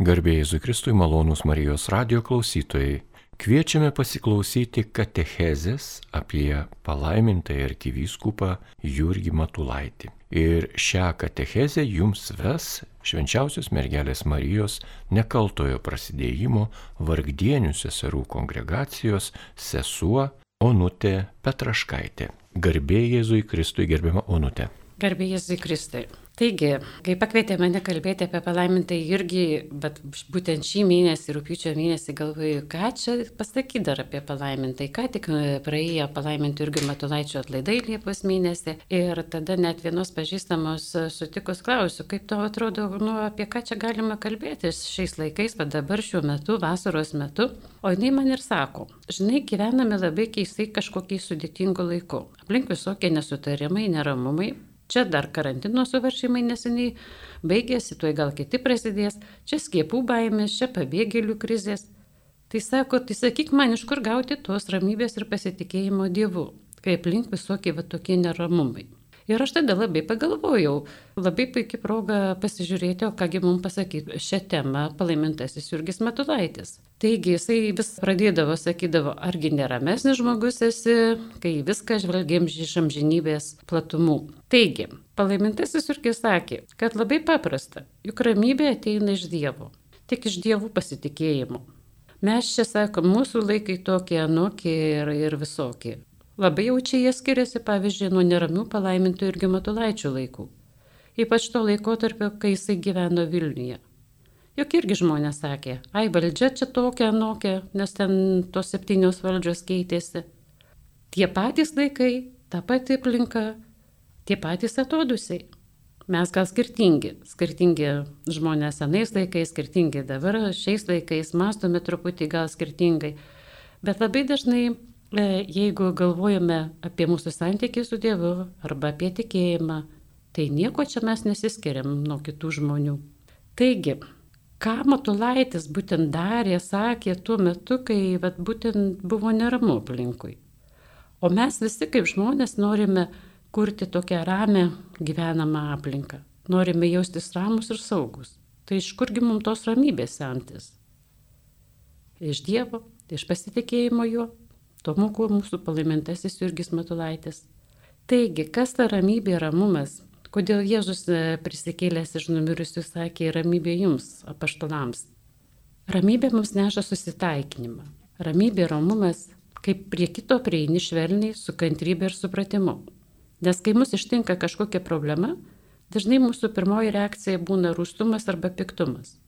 Garbėjai Zukristui malonūs Marijos radio klausytojai. Kviečiame pasiklausyti katechezės apie palaimintąjį arkivyskupą Jurgį Matulaitį. Ir šią katechezę jums ves švenčiausios mergelės Marijos nekaltojo prasidėjimo vargdienių seserų kongregacijos sesuo Onutė Petraškaitė. Garbėjai Jėzui Kristui gerbiama Onutė. Garbėjai Jėzui Kristui. Taigi, kai pakvietė mane kalbėti apie palaimintą irgi, bet būtent šį mėnesį, rūpiučio mėnesį, galvoju, ką čia pasakyti dar apie palaimintą. Ką tik e, praėjo palaimintų irgi matulaičio atlaidai Liepos mėnesį ir tada net vienos pažįstamos e, sutikus klausiu, kaip tau atrodo, nu, apie ką čia galima kalbėti šiais laikais, bet dabar šiuo metu, vasaros metu. O jinai man ir sako, žinai, gyvename labai keistai kažkokiai sudėtingu laiku. Aplink visokie nesutarimai, neramumai, Čia dar karantino suvaržymai neseniai baigėsi, tuoj gal kiti prasidės, čia skiepų baimės, čia pabėgėlių krizės. Tai sako, tai sakyk man, iš kur gauti tos ramybės ir pasitikėjimo Dievu, kai aplink visokie va tokie neramumai. Ir aš tada labai pagalvojau, labai puikia proga pasižiūrėti, o kągi mums pasakyti šią temą palaimintasis Jurgis Matulaitis. Taigi jisai vis pradėdavo, sakydavo, argi neramesnis žmogus esi, kai viską žvelgiam iš amžinybės platumų. Taigi, palaimintasis Jurgis sakė, kad labai paprasta, juk ramybė ateina iš Dievo, tik iš Dievų pasitikėjimo. Mes čia sakom, mūsų laikai tokie, anokie ir, ir visokie. Labai jaučiai jie skiriasi, pavyzdžiui, nuo neramių palaimintų irgi matulaičių laikų. Ypač to laikotarpio, kai jisai gyveno Vilniuje. Juk irgi žmonės sakė, ai valdžia čia tokia, anokia, nes ten tos septynios valdžios keitėsi. Tie patys laikai, ta pati aplinka, tie patys atodusiai. Mes gal skirtingi, skirtingi žmonės senais laikais, skirtingi dabar, šiais laikais, mastome truputį gal skirtingai. Bet labai dažnai jeigu galvojame apie mūsų santykį su Dievu arba apie tikėjimą, tai nieko čia mes nesiskiriam nuo kitų žmonių. Taigi, ką Matulaitis būtent darė, sakė tuo metu, kai vat, būtent buvo neramu aplinkui. O mes visi kaip žmonės norime kurti tokią ramę gyvenamą aplinką. Norime jaustis ramus ir saugus. Tai iš kurgi mums tos ramybės semtis? Iš Dievo, iš pasitikėjimo juo, To moko mūsų palaimintasis Jurgis Matulaitis. Taigi, kas ta ramybė ramumas? Kodėl Jėzus e, prisikėlęs iš numirusių sakė ramybė jums, apaštalams? Ramybė mums neša susitaikinimą. Ramybė ramumas, kaip prie kito prieini švelniai, su kantrybė ir supratimu. Nes kai mus ištinka kažkokia problema, dažnai mūsų pirmoji reakcija būna rūstumas arba piktumas.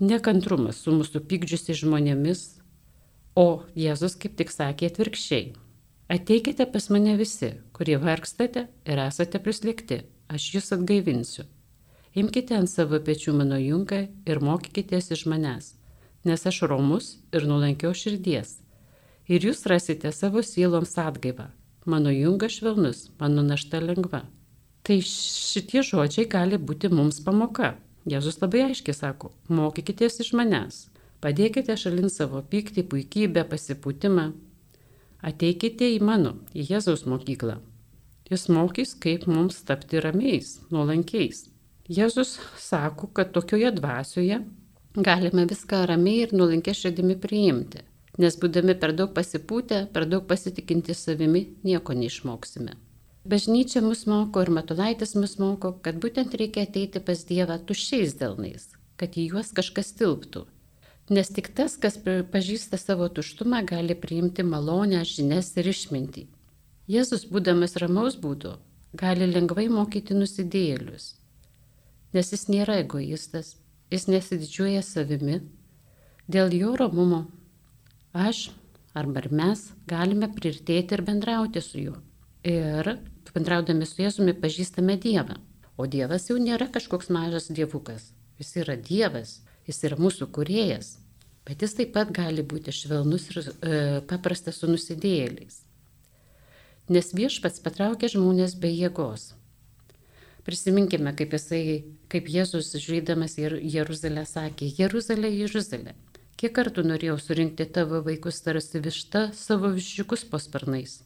Nekantrumas su mūsų pykdžiusi žmonėmis, O Jėzus kaip tik sakė atvirkščiai. Ateikite pas mane visi, kurie vargstate ir esate prislėgti, aš jūs atgaivinsiu. Imkite ant savo pečių mano junką ir mokykitės iš manęs, nes aš romus ir nulankiau širdies. Ir jūs rasite savo sieloms atgaivą. Mano jungas švelnus, mano našta lengva. Tai šitie žodžiai gali būti mums pamoka. Jėzus labai aiškiai sako, mokykitės iš manęs. Padėkite šalin savo pyktį, puikybę, pasipūtimą. Ateikite į mano, į Jėzaus mokyklą. Jis mokys, kaip mums tapti ramiais, nuolankiais. Jėzus sako, kad tokioje dvasioje galime viską ramiai ir nuolankia širdimi priimti, nes būdami per daug pasipūtę, per daug pasitikinti savimi, nieko neišmoksime. Bažnyčia mus moko ir matulaitis mus moko, kad būtent reikia ateiti pas Dievą tuščiais delnais, kad į juos kažkas tilptų, Nes tik tas, kas pažįsta savo tuštumą, gali priimti malonę, žinias ir išmintį. Jėzus, būdamas ramaus būdu, gali lengvai mokyti nusidėlius. Nes jis nėra egoistas, jis nesididžiuoja savimi. Dėl jo ramumo aš arba ir mes galime prirtėti ir bendrauti su juo. Ir bendraudami su Jėzumi pažįstame Dievą. O Dievas jau nėra kažkoks mažas dievukas. Jis yra Dievas, jis yra mūsų kuriejas bet jis taip pat gali būti švelnus ir e, paprastas su nusidėjėliais. Nes viešpats patraukia žmonės be jėgos. Prisiminkime, kaip, jisai, kaip Jėzus žiūrėdamas į Jeruzalę sakė, Jeruzalė, Jeruzalė, kiek kartų norėjau surinkti tavo vaikus tarsi višta savo viščiukus po sparnais,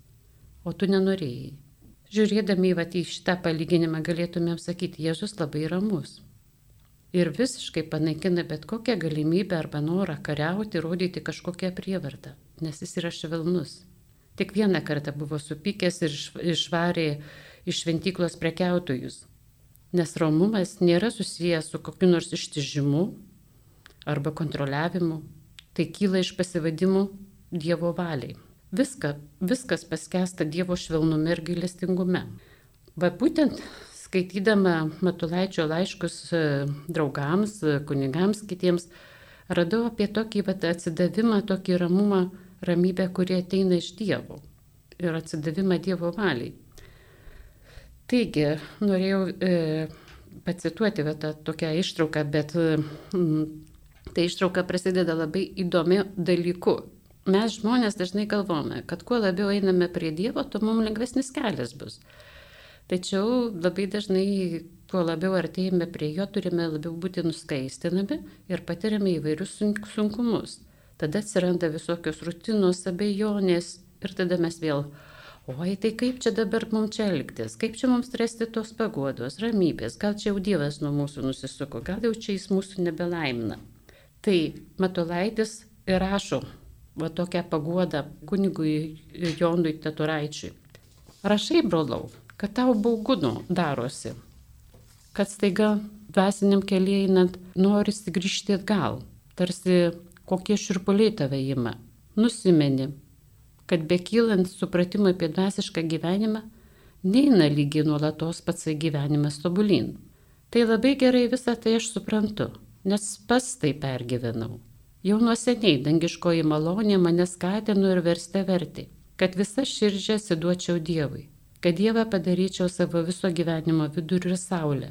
o tu nenorėjai. Žiūrėdami į šitą palyginimą galėtumėm sakyti, Jėzus labai ramus. Ir visiškai panaikina bet kokią galimybę arba norą kariauti, rodyti kažkokią prievartą, nes jis yra švelnus. Tik vieną kartą buvo supykęs ir išvarė iš šventyklos prekiautojus, nes romumas nėra susijęs su kokiu nors ištižimu arba kontroliavimu, tai kyla iš pasivadimų Dievo valiai. Viska, viskas paskesta Dievo švelnume ir gailestingume. Va būtent skaitydama Matulaičio laiškus e, draugams, e, kunigams, kitiems, radau apie tokį vat, atsidavimą, tokį ramumą, ramybę, kurie ateina iš Dievo ir atsidavimą Dievo valiai. Taigi, norėjau e, pacituoti va, tą tokią ištrauką, bet mm, ta ištrauka prasideda labai įdomi dalyku. Mes žmonės dažnai galvome, kad kuo labiau einame prie Dievo, tuo mums lengvesnis kelias bus. Tačiau labai dažnai, kuo labiau artėjame prie jo, turime labiau būti nuskaistinami ir patiriame įvairius sunkumus. Tada atsiranda visokios rutinos, abejonės ir tada mes vėl, oi tai kaip čia dabar mums čia elgtis, kaip čia mums rasti tos pagodos, ramybės, gal čia jau Dievas nuo mūsų nusisuko, gal jau čia jis mūsų nebelaimina. Tai Matulaitis ir rašo va tokią pagodą kunigui Jonui Taturaičiui. Rašai, brolau, kad tau bauguno darosi, kad staiga dvasiniam keliai einant norisi grįžti atgal, tarsi kokie širpuliai tave ima, nusimeni, kad bekylant supratimui apie dvasišką gyvenimą, neina lygiai nuolatos pats gyvenimas tobulin. Tai labai gerai visą tai aš suprantu, nes pats tai pergyvenau. Jau nuo seniai dangiškoji malonė mane skatino ir verstė verti, kad visą širdžią siduočiau Dievui kad Dievą padaryčiau savo viso gyvenimo vidurį ir saulę,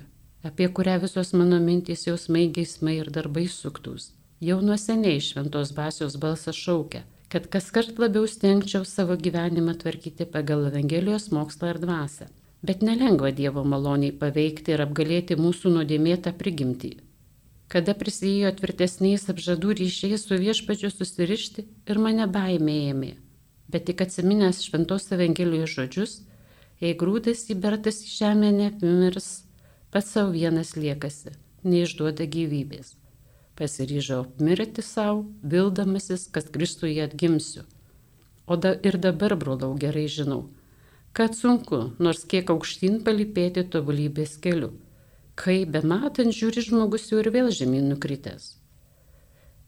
apie kurią visos mano mintys jausmai, geismai ir darbai suktus. Jau nuo seniai šventos basios balsas šaukia, kad kas kart labiau stengčiau savo gyvenimą tvarkyti pagal Evangelijos mokslą ir dvasę. Bet nelengva Dievo maloniai paveikti ir apgalėti mūsų nuodėmėtą prigimtį. Kada prisijėjo tvirtesniais apžadų ryšiais su viešpačiu susirišti ir mane baimė ėmė. Bet tik atsiminęs šventos Evangelijos žodžius, Jei grūdas įbertas į žemę neapmirs, pats savo vienas liekasi, neišduoda gyvybės. Pasiryžau apmirti savo, vildamasis, kad Kristuje atgimsiu. O da, ir dabar, brolau, gerai žinau, kad sunku, nors kiek aukštyn palipėti tobulybės keliu, kai be matant žiūri žmogus jau ir vėl žemyn nukritęs.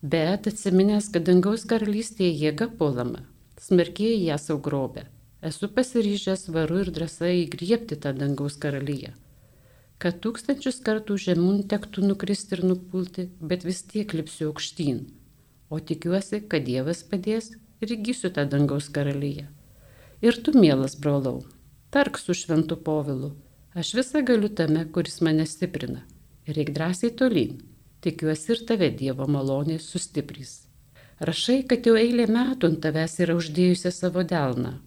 Bet atsiminęs, kad dangaus karalystėje jėga puolama, smarkiai ją saugrobė Esu pasiryžęs varu ir drąsa įgriepti tą dangaus karalyje. Kad tūkstančius kartų žemūn tektų nukristi ir nupulti, bet vis tiek lipsiu aukštyn. O tikiuosi, kad Dievas padės ir įgysiu tą dangaus karalyje. Ir tu, mielas brolau, tark su šventu povilu. Aš visą galiu tame, kuris mane stiprina. Ir reik drąsiai tolyn. Tikiuosi ir tave Dievo malonė sustiprys. Rašai, kad jau eilė metų ant tavęs yra uždėjusi savo delną,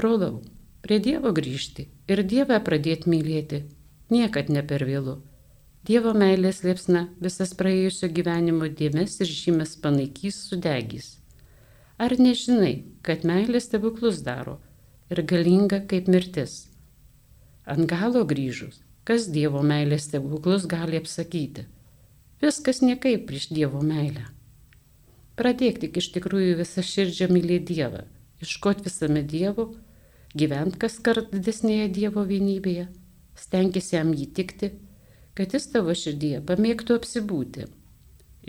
Brolau, prie Dievo grįžti ir Dievą pradėti mylėti niekad ne per vėlų. Dievo meilės liepsna visas praėjusio gyvenimo dėmes ir žymės panaikys sudegys. Ar nežinai, kad meilė stebuklus daro ir galinga kaip mirtis? Ant galo grįžus, kas Dievo meilės stebuklus gali apsakyti? Viskas niekaip prieš Dievo meilę. Pradėk tik iš tikrųjų visą širdžią mylėti Dievą iškot visame Dievo, gyvent kas kart didesnėje Dievo vienybėje, stenkis jam jį tikti, kad jis tavo širdyje pamėgtų apsibūti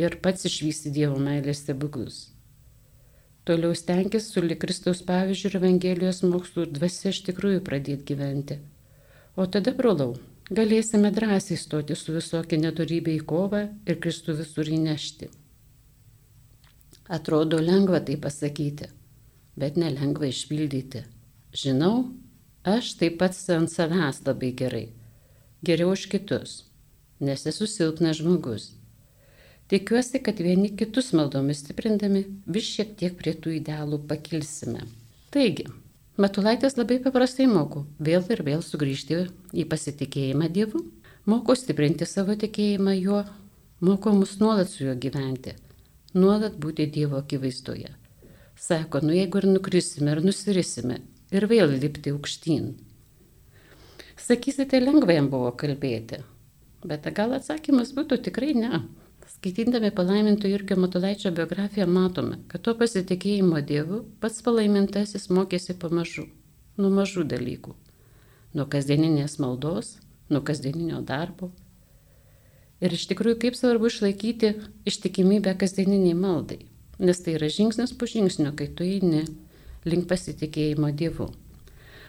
ir pats išvysti Dievo meilės stebuklus. Toliau stenkis su Likristaus pavyzdžių ir Evangelijos mokslu dvasia iš tikrųjų pradėti gyventi. O tada, brolau, galėsime drąsiai stoti su visokia neturybė į kovą ir Kristų visur įnešti. Atrodo lengva tai pasakyti bet nelengva išpildyti. Žinau, aš taip pat ant savęs labai gerai. Geriau už kitus, nes esu silpnas žmogus. Tikiuosi, kad vieni kitus maldomis stiprindami vis šiek tiek prie tų idealų pakilsime. Taigi, Matulaitis labai paprastai moko vėl ir vėl sugrįžti į pasitikėjimą Dievu, moko stiprinti savo tikėjimą juo, moko mus nuolat su juo gyventi, nuolat būti Dievo akivaizdoje. Sako, nu jeigu ir nukrisime, ir nusirisime, ir vėl lipti aukštyn. Sakysite, lengva jam buvo kalbėti. Bet gal atsakymas būtų tikrai ne. Skaitydami palaiminto Jurgio Matulaičio biografiją matome, kad to pasitikėjimo Dievu pats palaimintasis mokėsi pamažu, nuo mažų dalykų. Nuo kasdieninės maldos, nuo kasdieninio darbo. Ir iš tikrųjų kaip svarbu išlaikyti ištikimybę kasdieniniai maldai, nes tai yra žingsnis po žingsnio, kai tu eini link pasitikėjimo Dievu.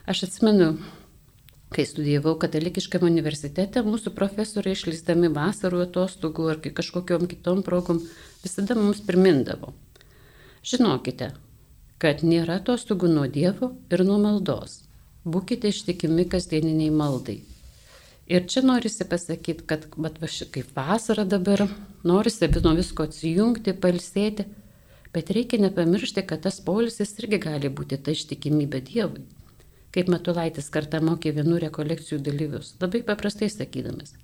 Aš atsimenu, kai studijavau katalikiškame universitete, mūsų profesoriai išleisdami vasarų atostogų ar kažkokiam kitom progom visada mums primindavo. Žinokite, kad nėra atostogų nuo Dievo ir nuo maldos. Būkite ištikimi kasdieniniai maldai. Ir čia norisi pasakyti, kad bet va, kaip vasara dabar, norisi nuo visko atsijungti, palsėti, bet reikia nepamiršti, kad tas polisis irgi gali būti ta ištikimybė Dievui kaip Matulaitis kartą mokė vienų rekolekcijų dalyvius, labai paprastai sakydamas.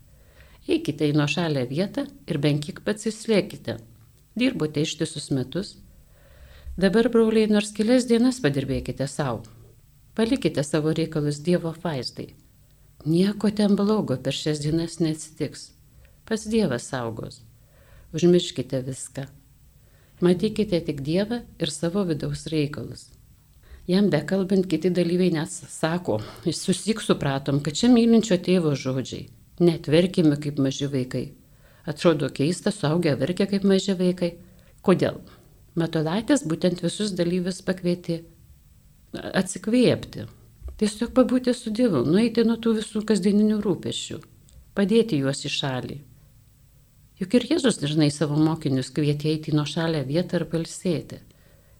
Eikite į nuošalę vietą ir bent kiek pasislėkite. Dirbote ištisus metus. Dabar, broliai, nors kelias dienas padirbėkite savo. Palikite savo reikalus Dievo faistai. Nieko ten blogo per šias dienas neatsitiks. Pas Dievas saugos. Užmirškite viską. Matykite tik Dievą ir savo vidaus reikalus. Jam bekalbant, kiti dalyviai net sako, susik supratom, kad čia mylinčio tėvo žodžiai. Net verkime kaip maži vaikai. Atrodo keista, suaugę verkia kaip maži vaikai. Kodėl? Matolaitis būtent visus dalyvius pakvietė atsikvėpti. Tiesiog pabūti su Dievu, nueiti nuo tų visų kasdieninių rūpešių, padėti juos į šalį. Juk ir Jėzus dažnai savo mokinius kvietė eiti į nuo šalę vietą ir palsėti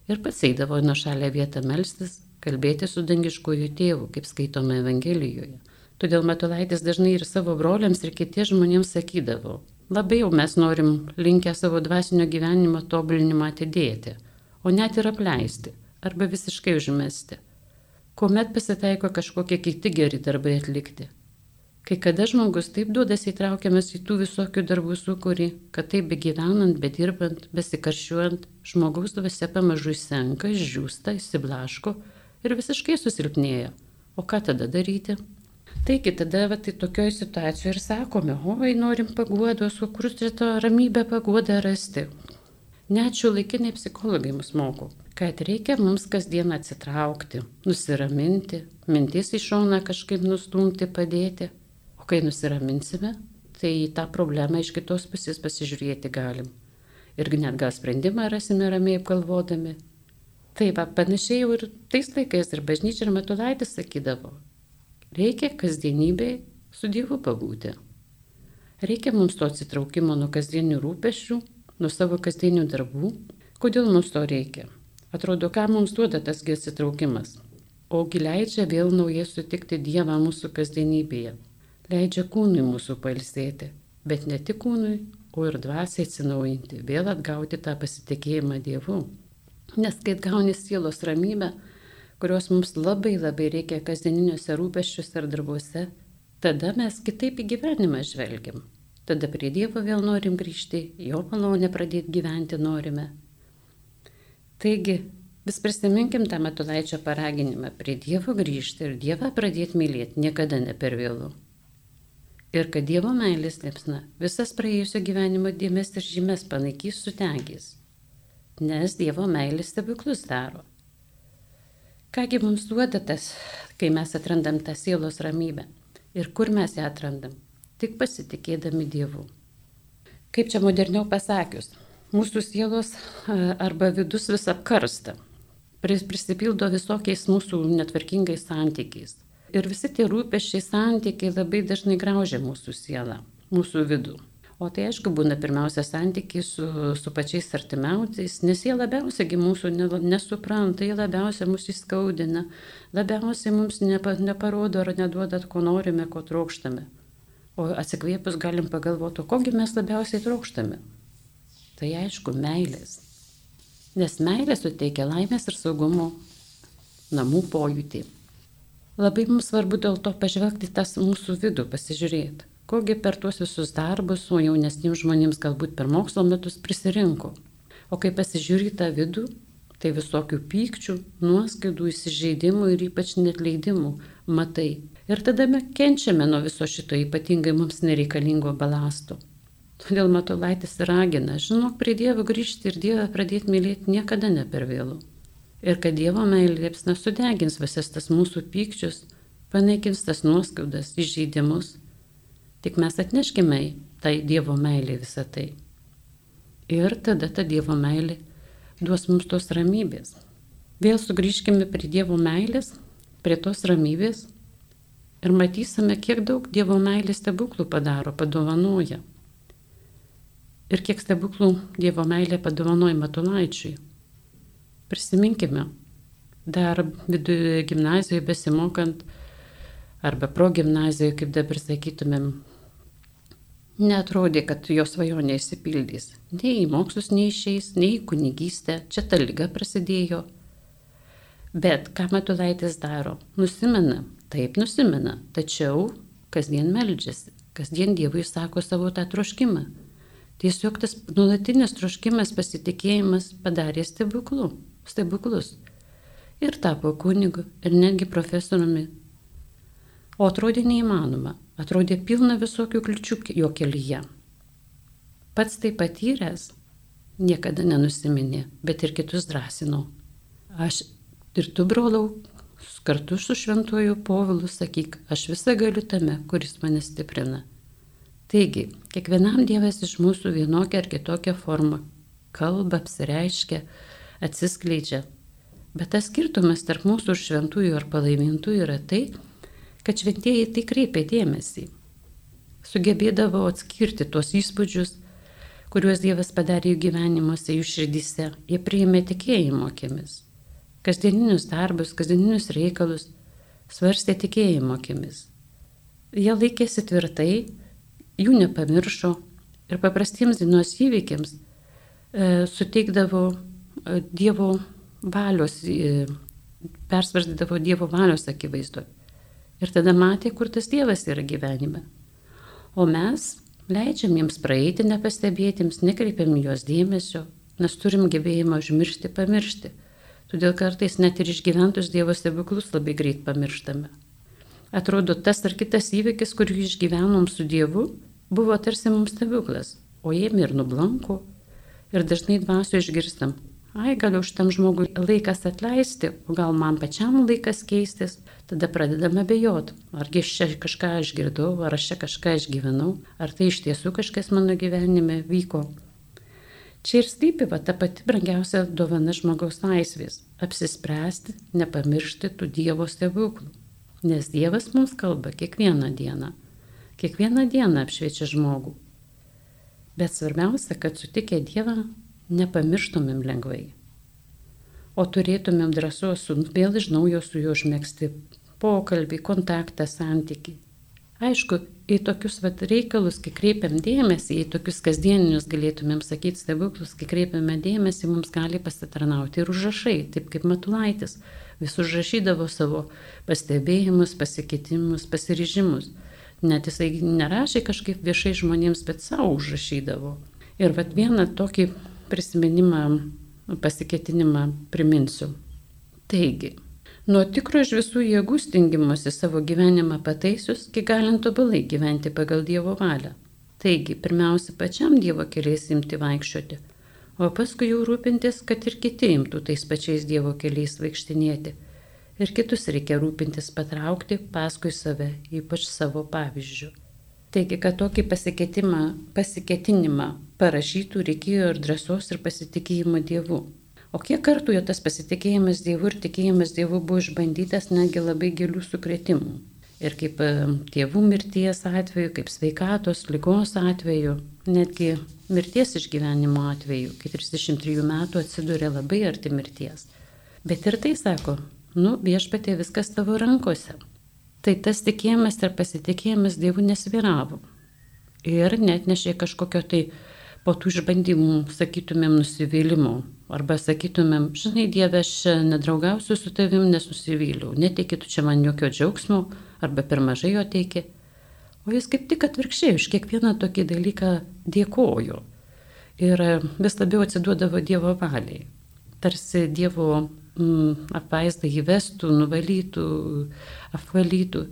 ir pats eidavo į nuošalę vietą melstis, kalbėti su dangiškoju tėvu, kaip skaitome Evangelijoje. Todėl Matulaitis dažnai ir savo broliams ir kitiems žmonėms sakydavo, labai jau mes norim linkę savo dvasinio gyvenimo tobulinimą atidėti, o net ir apleisti arba visiškai užmesti. Kuomet pasitaiko kažkokie kiti geri darbai atlikti, Kai kada žmogus taip duodasi įtraukiamas į tų visokių darbų sukūrį, kad taip begyvenant, bedirbant, besikaršiuojant, žmogaus dvasia pamažu senka, žūsta, įsiblaško ir visiškai susilpnėja. O ką tada daryti? Taigi tada va, tai tokioje situacijoje ir sakome, oi, norim paguodos, o kur čia tą ramybę paguodą rasti. Net šių laikiniai psichologai mus moko, kad reikia mums kasdien atsitraukti, nusiraminti, mintis į šoną kažkaip nustumti, padėti kai nusiraminsime, tai tą problemą iš kitos pusės pasižiūrėti galim. Irgi net gal sprendimą rasime ramiai apgalvodami. Tai va, panašiai jau ir tais laikais ir bažnyčia ir matulaitis sakydavo, reikia kasdienybėj su Dievu pabūti. Reikia mums to atsitraukimo nuo kasdienių rūpešių, nuo savo kasdienių darbų. Kodėl mums to reikia? Atrodo, ką mums duoda tasgi atsitraukimas? Ogi leidžia vėl naujai sutikti Dievą mūsų kasdienybėje leidžia kūnui mūsų palsėti, bet ne tik kūnui, o ir dvasiai atsinaujinti, vėl atgauti tą pasitikėjimą Dievu. Nes kai gauni sielos ramybę, kurios mums labai labai reikia kasdieniniuose rūpeščiuose ar darbuose, tada mes kitaip į gyvenimą žvelgiam. Tada prie Dievo vėl norim grįžti, jo malonę pradėti gyventi norime. Taigi, vis prisiminkim tą matulaičio paraginimą prie Dievo grįžti ir Dievą pradėti mylėti niekada ne per vėlų ir kad Dievo meilės liepsna visas praėjusio gyvenimo dėmes ir žymės panaikys sutegys, nes Dievo meilės stebuklus daro. Kągi mums duoda tas, kai mes atrandam tą sielos ramybę ir kur mes ją atrandam, tik pasitikėdami Dievu. Kaip čia moderniau pasakius, mūsų sielos arba vidus vis apkarsta, prisipildo visokiais mūsų netvarkingais santykiais Ir visi tie rūpeščiai, santykiai labai dažnai graužia mūsų sielą, mūsų vidų. O tai aišku būna pirmiausia santykiai su, su pačiais artimiausiais, nes jie labiausiai mūsų nesupranta, jie labiausiai mus įskaudina, labiausiai mums nepa, neparodo ar neduoda, ko norime, ko trokštame. O atsikvėpus galim pagalvoti, kogi mes labiausiai trokštame. Tai aišku, meilės. Nes meilė suteikia laimės ir saugumo namų pojūtį. Labai mums svarbu dėl to pažvelgti tas mūsų vidų, pasižiūrėti, kogi per tuos visus darbus, o jaunesniems žmonėms galbūt per mokslo metus prisirinko. O kai pasižiūri tą vidų, Tai visokių pykčių, nuoskaidų, įsižeidimų ir ypač netleidimų matai. Ir tada kenčiame nuo viso šito ypatingai mums nereikalingo balasto. Todėl Matulaitis ragina, žinok, prie Dievo grįžti ir Dievą pradėti mylėti niekada ne per vėlų. Ir kad Dievo meilė liepsna sudegins visas tas mūsų pykčius, panaikins tas nuoskaudas, įžeidimus. Tik mes atneškime tai Dievo meilė visą tai. Ir tada ta Dievo meilė duos mums tos ramybės. Vėl sugrįžkime prie Dievo meilės, prie tos ramybės ir matysime, kiek daug Dievo meilės stebuklų padaro, padovanoja ir kiek stebuklų Dievo meilė padovanoja Matulaičiui. Prisiminkime, dar viduje gimnazijoje besimokant, arba pro gimnazijoje, kaip dabar sakytumėm, netrodė, kad jo svajonė įsipildys. Nei į mokslus neišeis, nei į kunigystę, čia ta lyga prasidėjo. Bet ką Matulaitis daro? Nusimena, taip nusimena, tačiau kasdien meldžiasi, kasdien Dievui sako savo tą troškimą. Tiesiog tas nuolatinis troškimas, pasitikėjimas padarė stebuklų, stebuklus. Ir tapo kunigu, ir netgi profesoriumi. O atrodė neįmanoma, atrodė pilna visokių kliučių jo kelyje. Pats tai patyręs, niekada nenusiminė, bet ir kitus drąsinau. Aš ir tu, brolau, kartu su šventuoju povilu sakyk, aš visą galiu tame, kuris mane stiprina. Taigi, kiekvienam Dievas iš mūsų vienokią ar kitokią formą kalba, apsireiškia, atsiskleidžia. Bet tas skirtumas tarp mūsų šventųjų ar palaimintųjų yra tai, kad šventieji tai kreipia dėmesį. Sugebėdavo atskirti tuos įspūdžius, kuriuos Dievas padarė jų gyvenimuose, jų širdise. Jie priėmė tikėjimo akimis. Kasdieninius darbus, kasdieninius reikalus svarstė tikėjimo akimis. Jie laikėsi tvirtai jų nepamiršo ir paprastiems dienos įvykiams e, suteikdavo Dievo valios, e, persvarsdavo Dievo valios akivaizdu. Ir tada matė, kur tas Dievas yra gyvenime. O mes leidžiam jiems praeiti nepastebėtiems, nekreipiam juos dėmesio, nes turim gebėjimą užmiršti, pamiršti. Todėl kartais net ir išgyventus Dievo stebuklus labai greit pamirštame. Atrodo, tas ar kitas įvykis, kurį išgyvenom su Dievu, buvo tarsi mums stebuklas, o jie ir nublanko. Ir dažnai dvasio išgirstam, ai gal už tam žmogui laikas atleisti, o gal man pačiam laikas keistis, tada pradedam abejot, argi aš čia kažką išgirdau, ar aš čia kažką išgyvenau, ar tai iš tiesų kažkas mano gyvenime vyko. Čia ir slypi va ta pati brangiausia dovana žmogaus laisvės - apsispręsti, nepamiršti tų Dievo stebuklų. Nes Dievas mums kalba kiekvieną dieną kiekvieną dieną apšviečia žmogų. Bet svarbiausia, kad sutikę Dievą nepamirštumėm lengvai. O turėtumėm drąsos vėl iš naujo su juo užmėgsti pokalbį, kontaktą, santyki. Aišku, į tokius vat, reikalus, kai kreipiam dėmesį, į tokius kasdieninius galėtumėm sakyti stebuklus, kai kreipiame dėmesį, mums gali pasitarnauti ir užrašai, taip kaip Matulaitis. Vis užrašydavo savo pastebėjimus, pasikeitimus, pasiryžimus. Net jisai nerašė kažkaip viešai žmonėms, bet savo užrašydavo. Ir vad vieną tokį prisiminimą, pasiketinimą priminsiu. Taigi, nuo tikro iš visų jėgų stingimuose savo gyvenimą pataisius, kiek galint tobulai gyventi pagal Dievo valią. Taigi, pirmiausia, pačiam Dievo keliais imti vaikščioti, o paskui jau rūpintis, kad ir kiti imtų tais pačiais Dievo keliais vaikštinėti ir kitus reikia rūpintis patraukti paskui save, ypač savo pavyzdžių. Taigi, kad tokį pasiketinimą parašytų, reikėjo ir drąsos, ir pasitikėjimo Dievu. O kiek kartų jo tas pasitikėjimas Dievu ir tikėjimas Dievu buvo išbandytas netgi labai gilių sukretimų. Ir kaip e, tėvų mirties atveju, kaip sveikatos, lygos atveju, netgi mirties išgyvenimo atveju, kai 33 metų atsidūrė labai arti mirties. Bet ir tai sako, nu viešpatė viskas tavo rankose. Tai tas tikėjimas ir pasitikėjimas Dievu nesviravo. Ir net nešė kažkokio tai po tų išbandymų, sakytumėm, nusivylimo. Arba sakytumėm, žinai, Dieve, aš nedraugausiu su tavim, nes nusivyliau. Neteikėtų čia man jokio džiaugsmo, arba per mažai jo teikė. O jis kaip tik atvirkščiai už kiekvieną tokį dalyką dėkojo. Ir vis labiau atsiduodavo Dievo valiai. tarsi Dievo mm, apvaizdą įvestų, nuvalytų, apvalytų.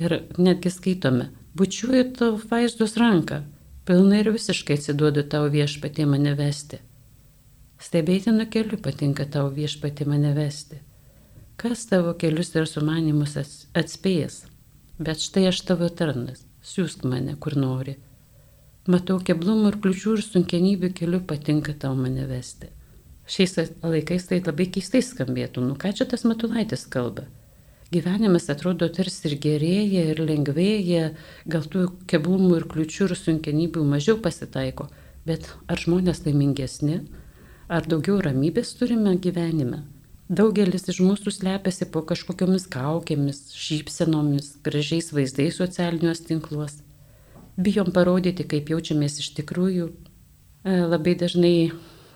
Ir netgi skaitome, bučiuoju tavo vaizdos ranką, pilnai ir visiškai atsiduodu tavo viešpatį mane vesti. Stebėtinu keliu patinka tavo viešpatį mane vesti. Kas tavo kelius ir sumanimus atspėjęs? Bet štai aš tavo tarnas, siūsk mane kur nori. Matau keblumų ir kliučių ir sunkenybių keliu patinka tau mane vesti. Šiais laikais tai labai keistai skambėtų, nu ką čia tas matulaitis kalba. Gyvenimas atrodo tarsi ir gerėja, ir lengvėja, gal tų keblumų ir kliučių ir sunkenybių mažiau pasitaiko, bet ar žmonės laimingesni, ar daugiau ramybės turime gyvenime? Daugelis iš mūsų slepiasi po kažkokiamis kaukėmis, šypsenomis, gražiais vaizdais socialiniuose tinkluos. Bijom parodyti, kaip jaučiamės iš tikrųjų. E, labai dažnai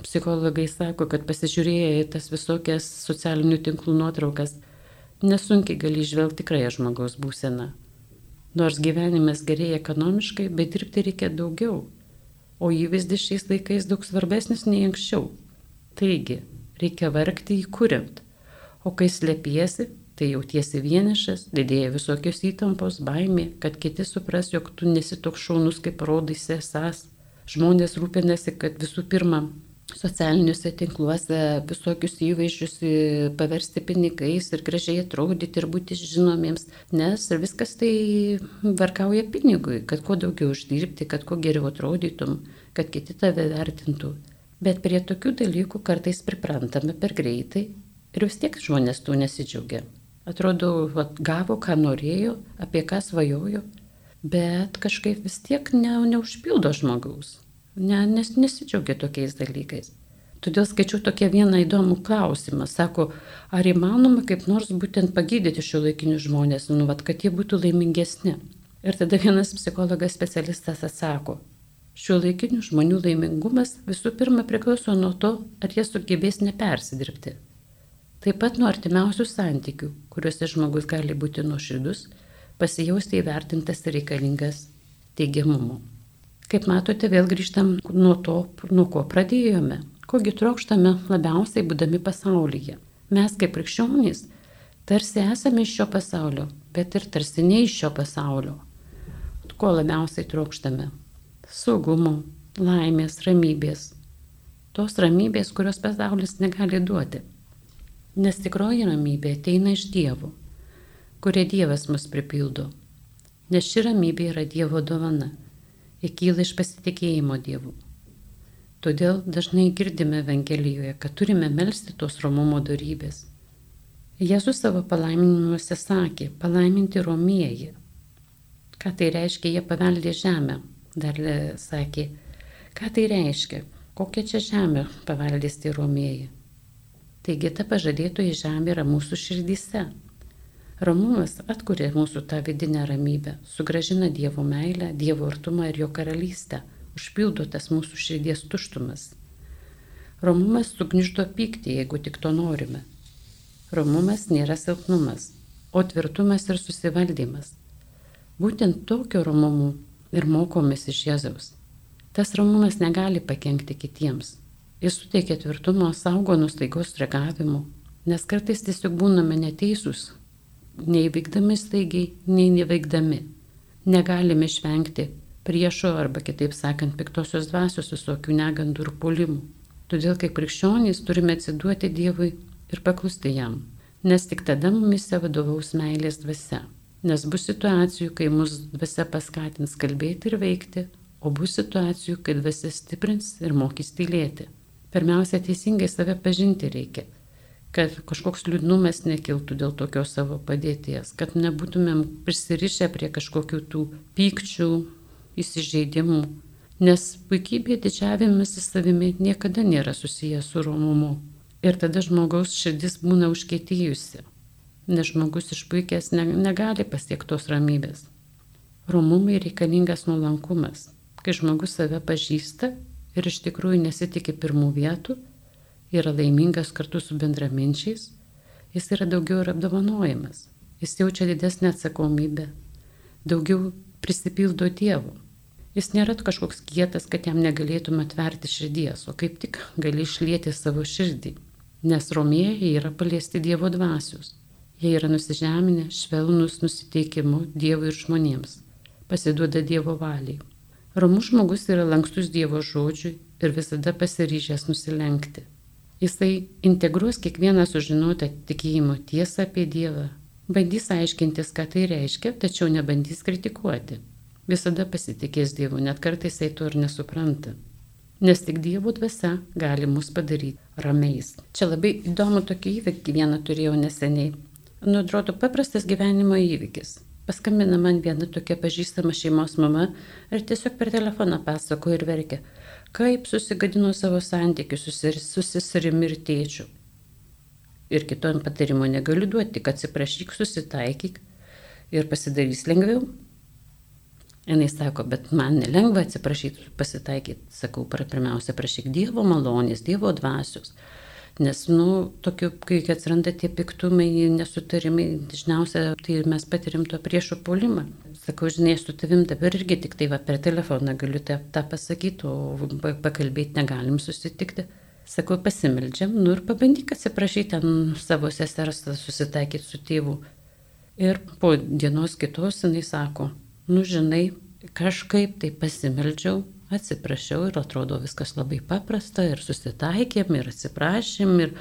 psichologai sako, kad pasižiūrėję į tas visokias socialinių tinklų nuotraukas, nesunkiai gali išvelgti tikrąją žmogaus būseną. Nors gyvenimas gerėja ekonomiškai, bet dirbti reikia daugiau, o įvaizdis šiais laikais daug svarbesnis nei anksčiau. Taigi, reikia vargti įkuriant. O kai slėpiesi, tai jautiesi vienišas, didėja visokios įtampos, baimė, kad kiti supras, jog tu nesi toks šaunus, kaip rodaisi esas. Žmonės rūpinasi, kad visų pirma socialiniuose tinkluose visokius įvaizdžius paversti pinigais ir gražiai atrodyti ir būti žinomiems, nes viskas tai varkauja pinigui, kad kuo daugiau uždirbti, kad kuo geriau atrodytum, kad kiti tave vertintų. Bet prie tokių dalykų kartais priprantame per greitai ir vis tiek žmonės tų nesidžiaugia. Atrodo, vat, gavo, ką norėjo, apie ką svajojo, bet kažkaip vis tiek ne, neužpildo žmogaus. Ne, nes nesidžiaugia tokiais dalykais. Todėl skaičiu tokią vieną įdomų klausimą. Sako, ar įmanoma kaip nors būtent pagydyti šio laikinius žmonės, nu, vat, kad jie būtų laimingesni. Ir tada vienas psichologas specialistas atsako, Šio laikinių žmonių laimingumas visų pirma priklauso nuo to, ar jie sugebės nepersidirbti. Taip pat nuo artimiausių santykių, kuriuose žmogus gali būti nuoširdus, pasijausti įvertintas ir reikalingas teigiamumu. Kaip matote, vėl grįžtam nuo to, nuo ko pradėjome, kogi trokštame labiausiai būdami pasaulyje. Mes kaip krikščionys tarsi esame iš šio pasaulio, bet ir tarsi ne iš šio pasaulio. Ko labiausiai trokštame? saugumo, laimės, ramybės. Tos ramybės, kurios pasaulis negali duoti. Nes tikroji ramybė ateina iš Dievo, kurie Dievas mus pripildo. Nes ši ramybė yra Dievo dovana ir kyla iš pasitikėjimo Dievu. Todėl dažnai girdime Evangelijoje, kad turime melstį tos romumo darybės. Jėzus savo palaiminimuose sakė, palaiminti romieji. Ką tai reiškia, jie paveldė žemę, dar sakė, ką tai reiškia, kokia čia žemė paveldės tie romėjai. Taigi ta pažadėtoji žemė yra mūsų širdyse. Ramumas atkuria mūsų tą vidinę ramybę, sugražina Dievo meilę, Dievo artumą ir jo karalystę, užpildo tas mūsų širdies tuštumas. Romumas sugniždo pyktį, jeigu tik to norime. Romumas nėra silpnumas, o tvirtumas ir susivaldymas. Būtent tokio romumu ir mokomės iš Jėzaus. Tas ramumas negali pakengti kitiems. Jis suteikia tvirtumo, saugo nuo staigos reagavimų, nes kartais tiesiog būname neteisūs, nei veikdami staigiai, nei neveikdami. Negalime išvengti priešo arba kitaip sakant piktosios dvasios visokių negandų ir puolimų. Todėl kaip krikščionys turime atsiduoti Dievui ir paklusti jam, nes tik tada mumise vadovaus meilės dvasia. Nes bus situacijų, kai mus dvasia paskatins kalbėti ir veikti, o bus situacijų, kai dvasia stiprins ir mokys tylėti. Pirmiausia, teisingai save pažinti reikia, kad kažkoks liūdnumas nekiltų dėl tokios savo padėties, kad nebūtumėm prisirišę prie kažkokių tų pykčių, įsižeidimų, nes puikybė didžiavimas į savimi niekada nėra susijęs su romumu. Ir tada žmogaus širdis būna užkėtyjusi nes žmogus išpuikęs ne, negali pasiekti tos ramybės. Romumai reikalingas nuolankumas, kai žmogus save pažįsta ir iš tikrųjų nesitikė pirmų vietų, yra laimingas kartu su bendraminčiais, jis yra daugiau ir apdovanojimas, jis jaučia didesnę atsakomybę, daugiau prisipildo Dievo. Jis nėra kažkoks kietas, kad jam negalėtum atverti širdies, o kaip tik gali išlieti savo širdį. nes romėjai yra paliesti Dievo dvasios. Jie yra nusižeminę, švelnus nusiteikimu Dievui ir žmonėms, pasiduoda Dievo valiai. Romus žmogus yra lankstus Dievo žodžiui ir visada pasiryžęs nusilenkti. Jisai integruos kiekvieną sužinotą tikėjimo tiesą apie Dievą, bandys aiškintis, ką tai reiškia, tačiau nebandys kritikuoti. Visada pasitikės Dievu, net kartais jisai to ir nesupranta nes tik Dievo dvasia gali mus padaryti ramiais. Čia labai įdomu tokį įvykį vieną turėjau neseniai. Nu, atrodo, paprastas gyvenimo įvykis. Paskambina man viena tokia pažįstama šeimos mama ir tiesiog per telefoną pasako ir verkia, kaip susigadino savo santykius su seserimi ir tėčiu. Ir kitom patarimo negaliu duoti, kad atsiprašyk, susitaikyk ir pasidarys lengviau. Jis sako, bet man nelengva atsiprašyti, pasitaikyti, sakau, pirmiausia, prašyk Dievo malonės, Dievo dvasios. Nes, nu, tokiu, kai atsiranda tie piktumai, nesutarimai, dažniausiai tai mes patirim to priešo polimą. Sakau, žinai, su tavim dabar irgi tik tai va, per telefoną galiu tą, tą pasakyti, o pakalbėti negalim susitikti. Sakau, pasimeldžiam, nu ir pabandyk atsiprašyti ten savo sesers, susitaikyti su tėvu. Ir po dienos kitos jinai sako, nu žinai, kažkaip tai pasimeldžiau, atsiprašiau ir atrodo viskas labai paprasta ir susitaikėm ir atsiprašėm ir,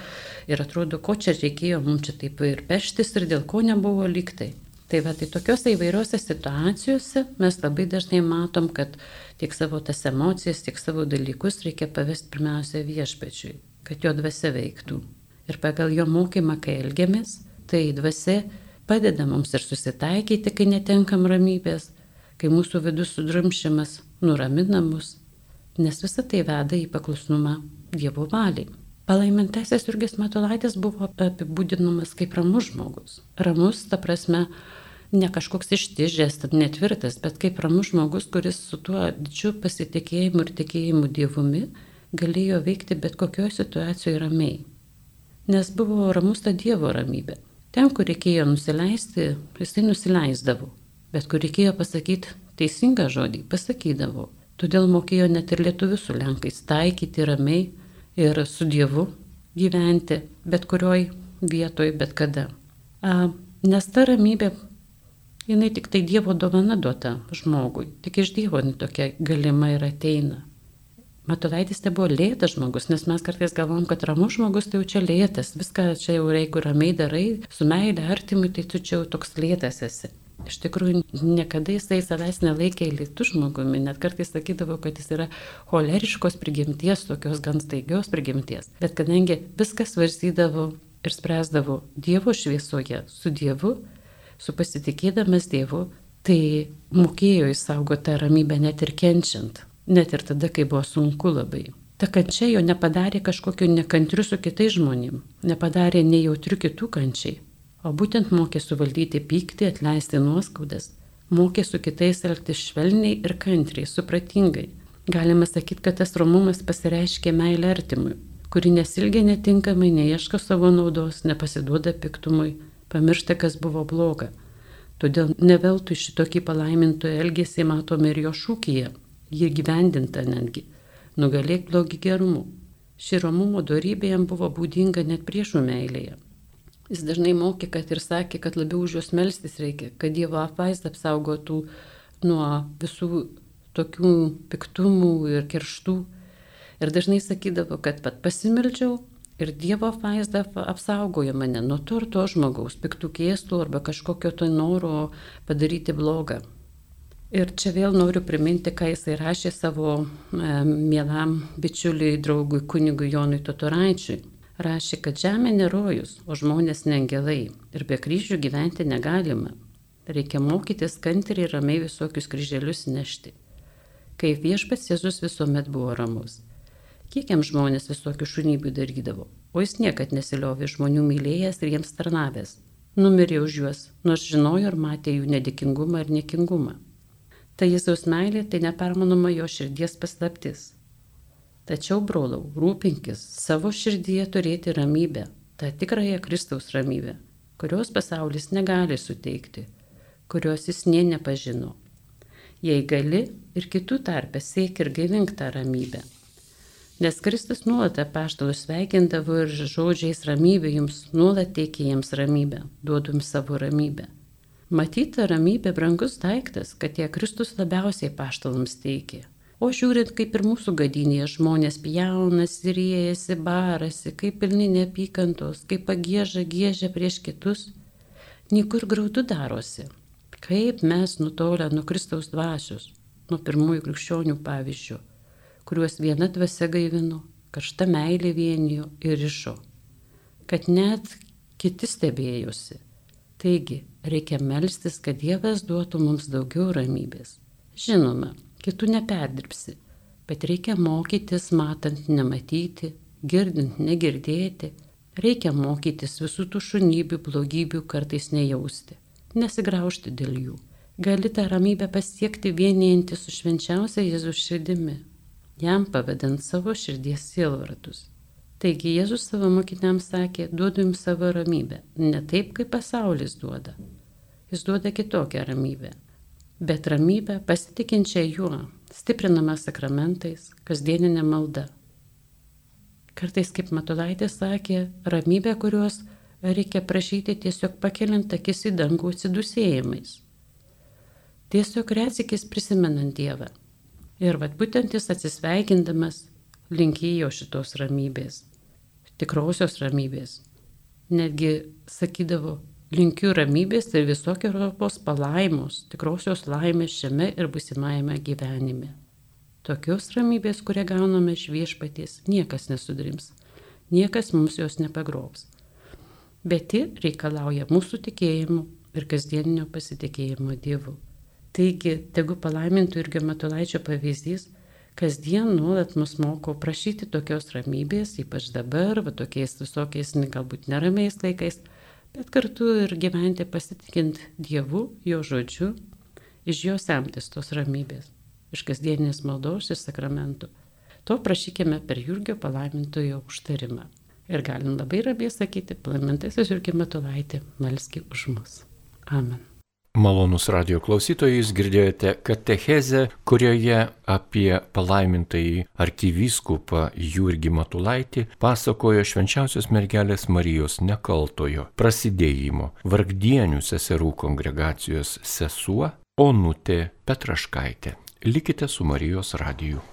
ir atrodo, ko čia reikėjo mums čia taip ir peštis ir dėl ko nebuvo lygtai. Tai va, tai tokiuose įvairiuose situacijose mes labai dažnai matom, kad tiek savo tas emocijas, tiek savo dalykus reikia pavesti pirmiausia viešpečiui, kad jo dvasia veiktų. Ir pagal jo mokymą, kai elgiamės, tai dvasia padeda mums ir susitaikyti, kai netenkam ramybės, kai mūsų vidus sudrumšiamas, nuramina mus, nes visa tai veda į paklusnumą Dievo valiai. Palaimintasis Jurgis Matulaitis buvo apibūdinamas kaip ramus žmogus. Ramus, ta prasme, ne kažkoks ištižęs, netvirtas, bet kaip ramus žmogus, kuris su tuo didžiu pasitikėjimu ir tikėjimu Dievumi galėjo veikti bet kokioje situacijoje ramiai. Nes buvo ramus ta Dievo ramybė. Ten, kur reikėjo nusileisti, jisai nusileisdavo, bet kur reikėjo pasakyti teisingą žodį, pasakydavo. Todėl mokėjo net ir lietuvių su lenkais taikyti ramiai ir su Dievu gyventi, bet kurioj vietoj, bet kada. A, nes ta ramybė, jinai tik tai Dievo dovana duota žmogui, tik iš Dievo jinai tokia galima ir ateina. Matulaitis tai buvo lėtas žmogus, nes mes kartais galvom, kad ramus žmogus tai jau čia lėtas, viską čia jau jeigu ramiai darai, su meilė artimui, tai tu čia jau toks lėtas esi. Iš tikrųjų, niekada jisai savęs nelaikė lėtų žmogumi, net kartais sakydavo, kad jis yra choleriškos prigimties, tokios gan staigios prigimties. Bet kadangi viskas varsydavo ir spręsdavo Dievo šviesoje, su Dievu, su pasitikėdamas Dievu, tai mokėjo įsaugoti tą ramybę net ir kenčiant net ir tada, kai buvo sunku labai. Ta kančia jo nepadarė kažkokiu nekantriu su kitais žmonėm, nepadarė nejautriu kitų kančiai, o būtent mokė suvaldyti pyktį, atleisti nuoskaudas, mokė su kitais elgtis švelniai ir kantriai, supratingai. Galima sakyti, kad tas romumas pasireiškė meilė artimui, kuri nesilgia netinkamai, neieško savo naudos, nepasiduoda piktumui, pamiršta, kas buvo bloga. Todėl neveltui šitokį palaimintojų elgesį matome ir jo šūkyje jį gyvendinta netgi, nugalėk blogį gerumu. Ši romumo darybė jam buvo būdinga net priešų meilėje. Jis dažnai mokė, kad ir sakė, kad labiau už juos melstis reikia, kad Dievo apvaizdą apsaugotų nuo visų tokių piktumų ir kerštų. Ir dažnai sakydavo, kad pat pasimeldžiau ir Dievo apvaizda apsaugojo mane nuo to ir to žmogaus, piktų kėslų arba kažkokio to noro padaryti blogą. Ir čia vėl noriu priminti, ką jisai rašė savo e, mielam bičiuliui, draugui, kunigui Jonui Totoraičiui. Rašė, kad žemė nerojus, o žmonės nengelai ir be kryžių gyventi negalima. Reikia mokytis kantriai ir ramiai visokius kryželius nešti. Kaip viešpats Jėzus visuomet buvo ramus. Kiek jam žmonės visokių šunybių darydavo, o jis niekad nesiliovė žmonių mylėjęs ir jiems tarnavęs. Numirė už juos, nors žinojo ir matė jų nedėkingumą ir niekingumą. Ta Jėzaus meilė tai nepermanoma jo širdies paslaptis. Tačiau, brolau, rūpinkis savo širdyje turėti ramybę, tą tikrąją Kristaus ramybę, kurios pasaulis negali suteikti, kurios jis nie nepažino. Jei gali ir kitų tarpę siek ir gaivink tą ramybę. Nes Kristus nuolat apaštalus sveikindavo ir žodžiais ramybė jums nuolat teikė jiems ramybę, duodum savo ramybę. Matyta ramybė brangus daiktas, kad tie Kristus labiausiai paštalams teikė. O žiūrint, kaip ir mūsų gadinėje žmonės pjaunasi, riejasi, barasi, kaip pilni neapykantos, kaip pagėža gėžia prieš kitus, niekur graudu darosi. Kaip mes nutolę nuo Kristaus dvasios, nuo pirmųjų krikščionių pavyzdžių kuriuos viena dvasia gaivino, karšta meilė vienijo ir išo, kad net kiti stebėjosi. Taigi, reikia melstis, kad Dievas duotų mums daugiau ramybės. Žinoma, kitų neperdirbsi, bet reikia mokytis matant nematyti, girdint negirdėti, reikia mokytis visų tų šunybių, blogybių kartais nejausti, nesigraužti dėl jų. Gali tą ramybę pasiekti vienijantį su švenčiausia Jėzus širdimi, jam pavedant savo širdies sielvartus. Taigi Jėzus savo mokiniams sakė, duodu jums savo ramybę, ne taip, kaip pasaulis duoda. Jis duoda kitokią ramybę, bet ramybę pasitikinčią juo, stiprinama sakramentais, kasdieninė malda. Kartais, kaip Matulaitė sakė, ramybė, kurios reikia prašyti tiesiog pakeliant akis į dangų atsidusėjimais. Tiesiog retsikis prisimenant Dievą Ir vad būtent jis atsisveikindamas linkėjo šitos ramybės, tikrosios ramybės. Netgi sakydavo, linkiu ramybės ir visokio Europos palaimos, tikrosios laimės šiame ir busimajame gyvenime. Tokios ramybės, kurią gauname iš viešpaties, niekas nesudrims, niekas mums jos nepagrobs. Bet ji reikalauja mūsų tikėjimų ir kasdieninio pasitikėjimo Dievu. Taigi, tegu palaimintų irgi Matulaičio pavyzdys, kasdien nuolat mus moko prašyti tokios ramybės, ypač dabar, va tokiais visokiais galbūt neramiais laikais, bet kartu ir gyventi pasitikint Dievu, Jo žodžiu, iš jo semtis tos ramybės, iš kasdieninės maldos ir sakramentų. To prašykime per Jurgio palaimintojo užtarimą. Ir galim labai ramiai sakyti, palaimintasis Jurgio Matulaitė, melski už mus. Amen. Malonus radio klausytojai, jūs girdėjote katechezę, kurioje apie palaimintąjį arkivyskupą Jurgį Matulaitį pasakojo švenčiausios mergelės Marijos nekaltojo prasidėjimo vargdienių seserų kongregacijos sesuo Onutė Petraškaitė. Likite su Marijos radiju.